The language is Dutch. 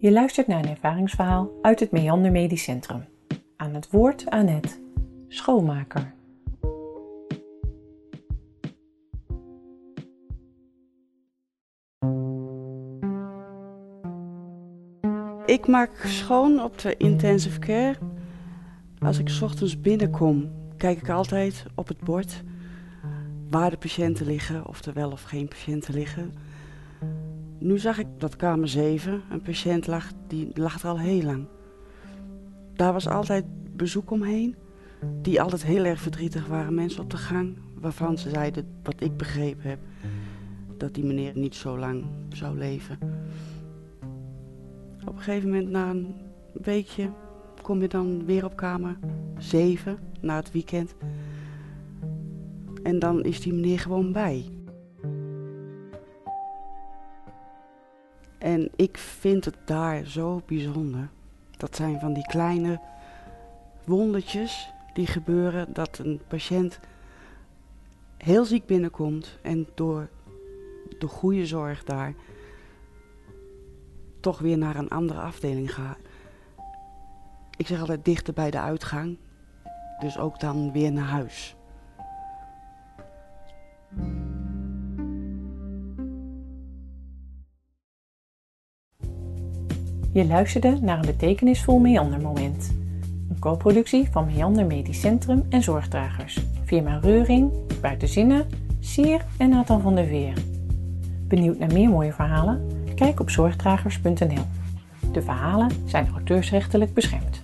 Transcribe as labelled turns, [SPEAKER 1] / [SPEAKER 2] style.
[SPEAKER 1] Je luistert naar een ervaringsverhaal uit het Meander Medisch Centrum. Aan het woord Annette, schoonmaker.
[SPEAKER 2] Ik maak schoon op de intensive care. Als ik ochtends binnenkom, kijk ik altijd op het bord waar de patiënten liggen, of er wel of geen patiënten liggen. Nu zag ik dat kamer 7, een patiënt lag, die lag er al heel lang. Daar was altijd bezoek omheen, die altijd heel erg verdrietig waren. Mensen op de gang, waarvan ze zeiden, wat ik begrepen heb, dat die meneer niet zo lang zou leven. Op een gegeven moment, na een weekje, kom je dan weer op kamer 7, na het weekend. En dan is die meneer gewoon bij. En ik vind het daar zo bijzonder. Dat zijn van die kleine wondertjes die gebeuren dat een patiënt heel ziek binnenkomt en door de goede zorg daar toch weer naar een andere afdeling gaat. Ik zeg altijd dichter bij de uitgang, dus ook dan weer naar huis.
[SPEAKER 1] Je luisterde naar een betekenisvol Meandermoment. Een co-productie van Meander Medisch Centrum en Zorgdragers. Firma Reuring, Buitenzinnen, Sier en Nathan van der Veer. Benieuwd naar meer mooie verhalen? Kijk op zorgdragers.nl. De verhalen zijn auteursrechtelijk beschermd.